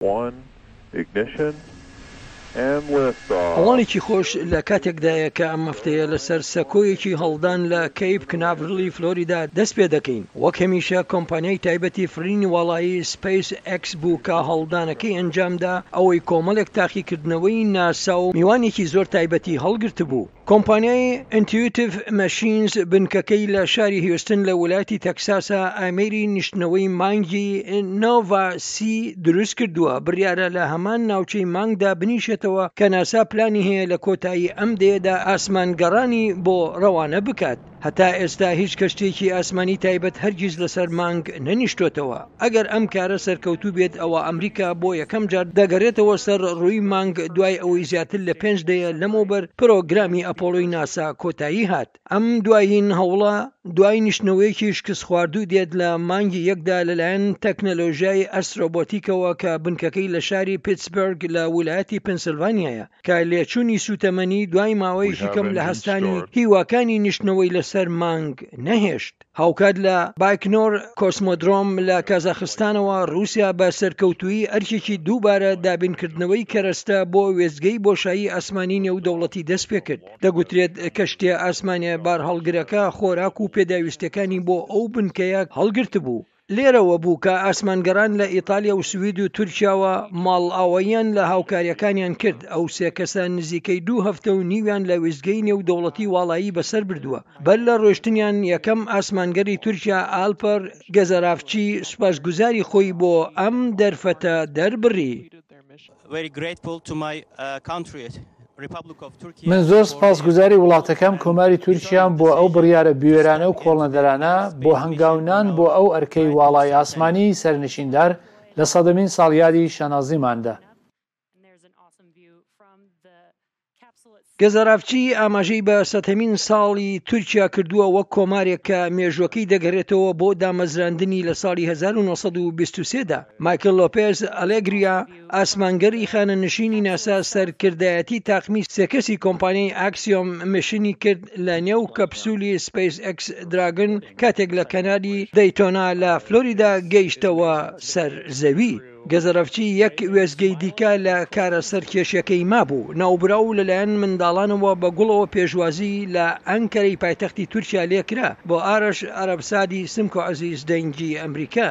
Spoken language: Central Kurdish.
One Ignition and Lift Off. هەواڵێکی خۆش لە کاتێکدایە کە ئەم هەفتەیە لەسەر سەکۆیەکی هەڵدان لە کەیپ کناڤرلی فلۆریدا دەست پێ دەکەین. وەک هەمیشە کۆمپانیای تایبەتی فڕینی واڵایی سپەیس ئێکس بوو کە هەڵدانەکەی ئەنجامدا، ئەوەی کۆمەڵێک تاقیکردنەوەی ناسا و میوانێکی زۆر تایبەتی هەڵگرتبوو. کۆمپانیای Intuitive Machines بنکەکەی لە شاری هیوستن لە ولاتی تەکساسە ئامێری نیشتنەوەی مانگی نۆڤا سی دروست کردووە بڕیارە لە هەمان ناوچەی مانگدا بنیشێتەوە کە ناسا پلانی هەیە لە کۆتایی ئەم دەیەدا ئاسمان گەڕانی بۆ ڕەوانە بکات هەتا ئێستا هیچ کەشتیەکی ئاسمانی تایبەت هەرگیز لەسەر مانگ نەنیشتۆتەوە ئەگەر ئەم کارە سەرکەوتوو بێت ئەوە ئەمریکا بۆ یەکەم جار دەگەرێتەوە سەر ڕووی مانگ دوای ئەوەی زیاتر لە پێنج دەیە لەمەوبەر پرۆگرامی ئەپۆڵۆی ناسا کۆتایی هات ئەم دوایین هەوڵە دوای نیشتنەوەیەکی شکستخواردوو دێت لە مانگی یەکدا لەلایەن تەکنەلۆژیای ئەسترۆبۆتیکەوە کە بنکەکەی لە شاری پیتسبرگ لە ویلایەتی پنسلڤانیایە کە لێچوونی سووتەمەنی دوای ماوەی شکم لە هەستانی هیواکانی نیشتنەوەی لەسەر مانگ نەهێشت هاوکات لە بایکنۆر کۆسمۆدرۆم لە کازاخستانەوە رووسیا بە سەرکەوتویی ئەرکێکی دووبارە دابینکردنەوەی کەرەستە بۆ وێستگەی بۆشایی ئاسمانی نێودەوڵەتی دەست پێکرد دەگوترێت کەشتیە ئاسمانیە بارهەڵگرەکە خۆراک و پێداویستەکانی بۆ ئەو بنکەیە هەڵگرتبوو لێرەوە بوو کە ئاسمانگەڕان لە ئیتالیا و سوید و تورکیاوە ماڵئاواییان لە هاوکارییەکانیان کرد، ئەو سێ کەسە نزیکەی دوو هەفتە و نیویان لە وێستگەی نێودەوڵەتی واڵایی بەسەر بردووە، بەر لە ڕۆیشتنیان یەکەم ئاسمانگەری تورکیا ئالپەر گەزەرافچی سوپاسگوزاری خۆی بۆ ئەم دەرفەتە دەربڕی. من زۆر سپاسگوزاری وڵاتەکەم، کۆماری تورکیام بۆ ئەو بڕیارە بوێرانە و کۆڵنەدەرانە، بۆ هەنگاونان بۆ ئەو ئەرکەی واڵای ئاسمانیی سەرنشیندار لە سەدەمین ساڵیادی شانازیماندا. گەزەراڤچی ئاماژەی بە سەتەمین ساڵی تورکیا کردووە وەک کۆمارێک کە مێژوەکەی دەگەرێتەوە بۆ دامەزراندنی لە ساڵی 1923دا مایکل لۆپێز ئەلێگریا ئاسمانگەری خانەنشینی ناسا سەرکردایەتی تاقمی سێکەسی کۆمپانیای ئاکسیۆم مشنی کرد لە نێو کەپسولی سپیس ئەکس دراگن کاتێک لە کەناری دەیتۆنا لە فلۆریدا گەیشتەوە سەر زەوی. گەزەرەفچی یەک وێستگەی دیکە لە کارە سەرکێشیەکەی مابوو، ناوبراو لەلایەن منداڵانەوە بە گوڵەوە پێشوازی لە ئەنکەرەی پایتەختی تورکیا لێکرا، بۆ ئارەش عەرەبسادی سمکۆ عەزیز دەنگی ئەمریکا.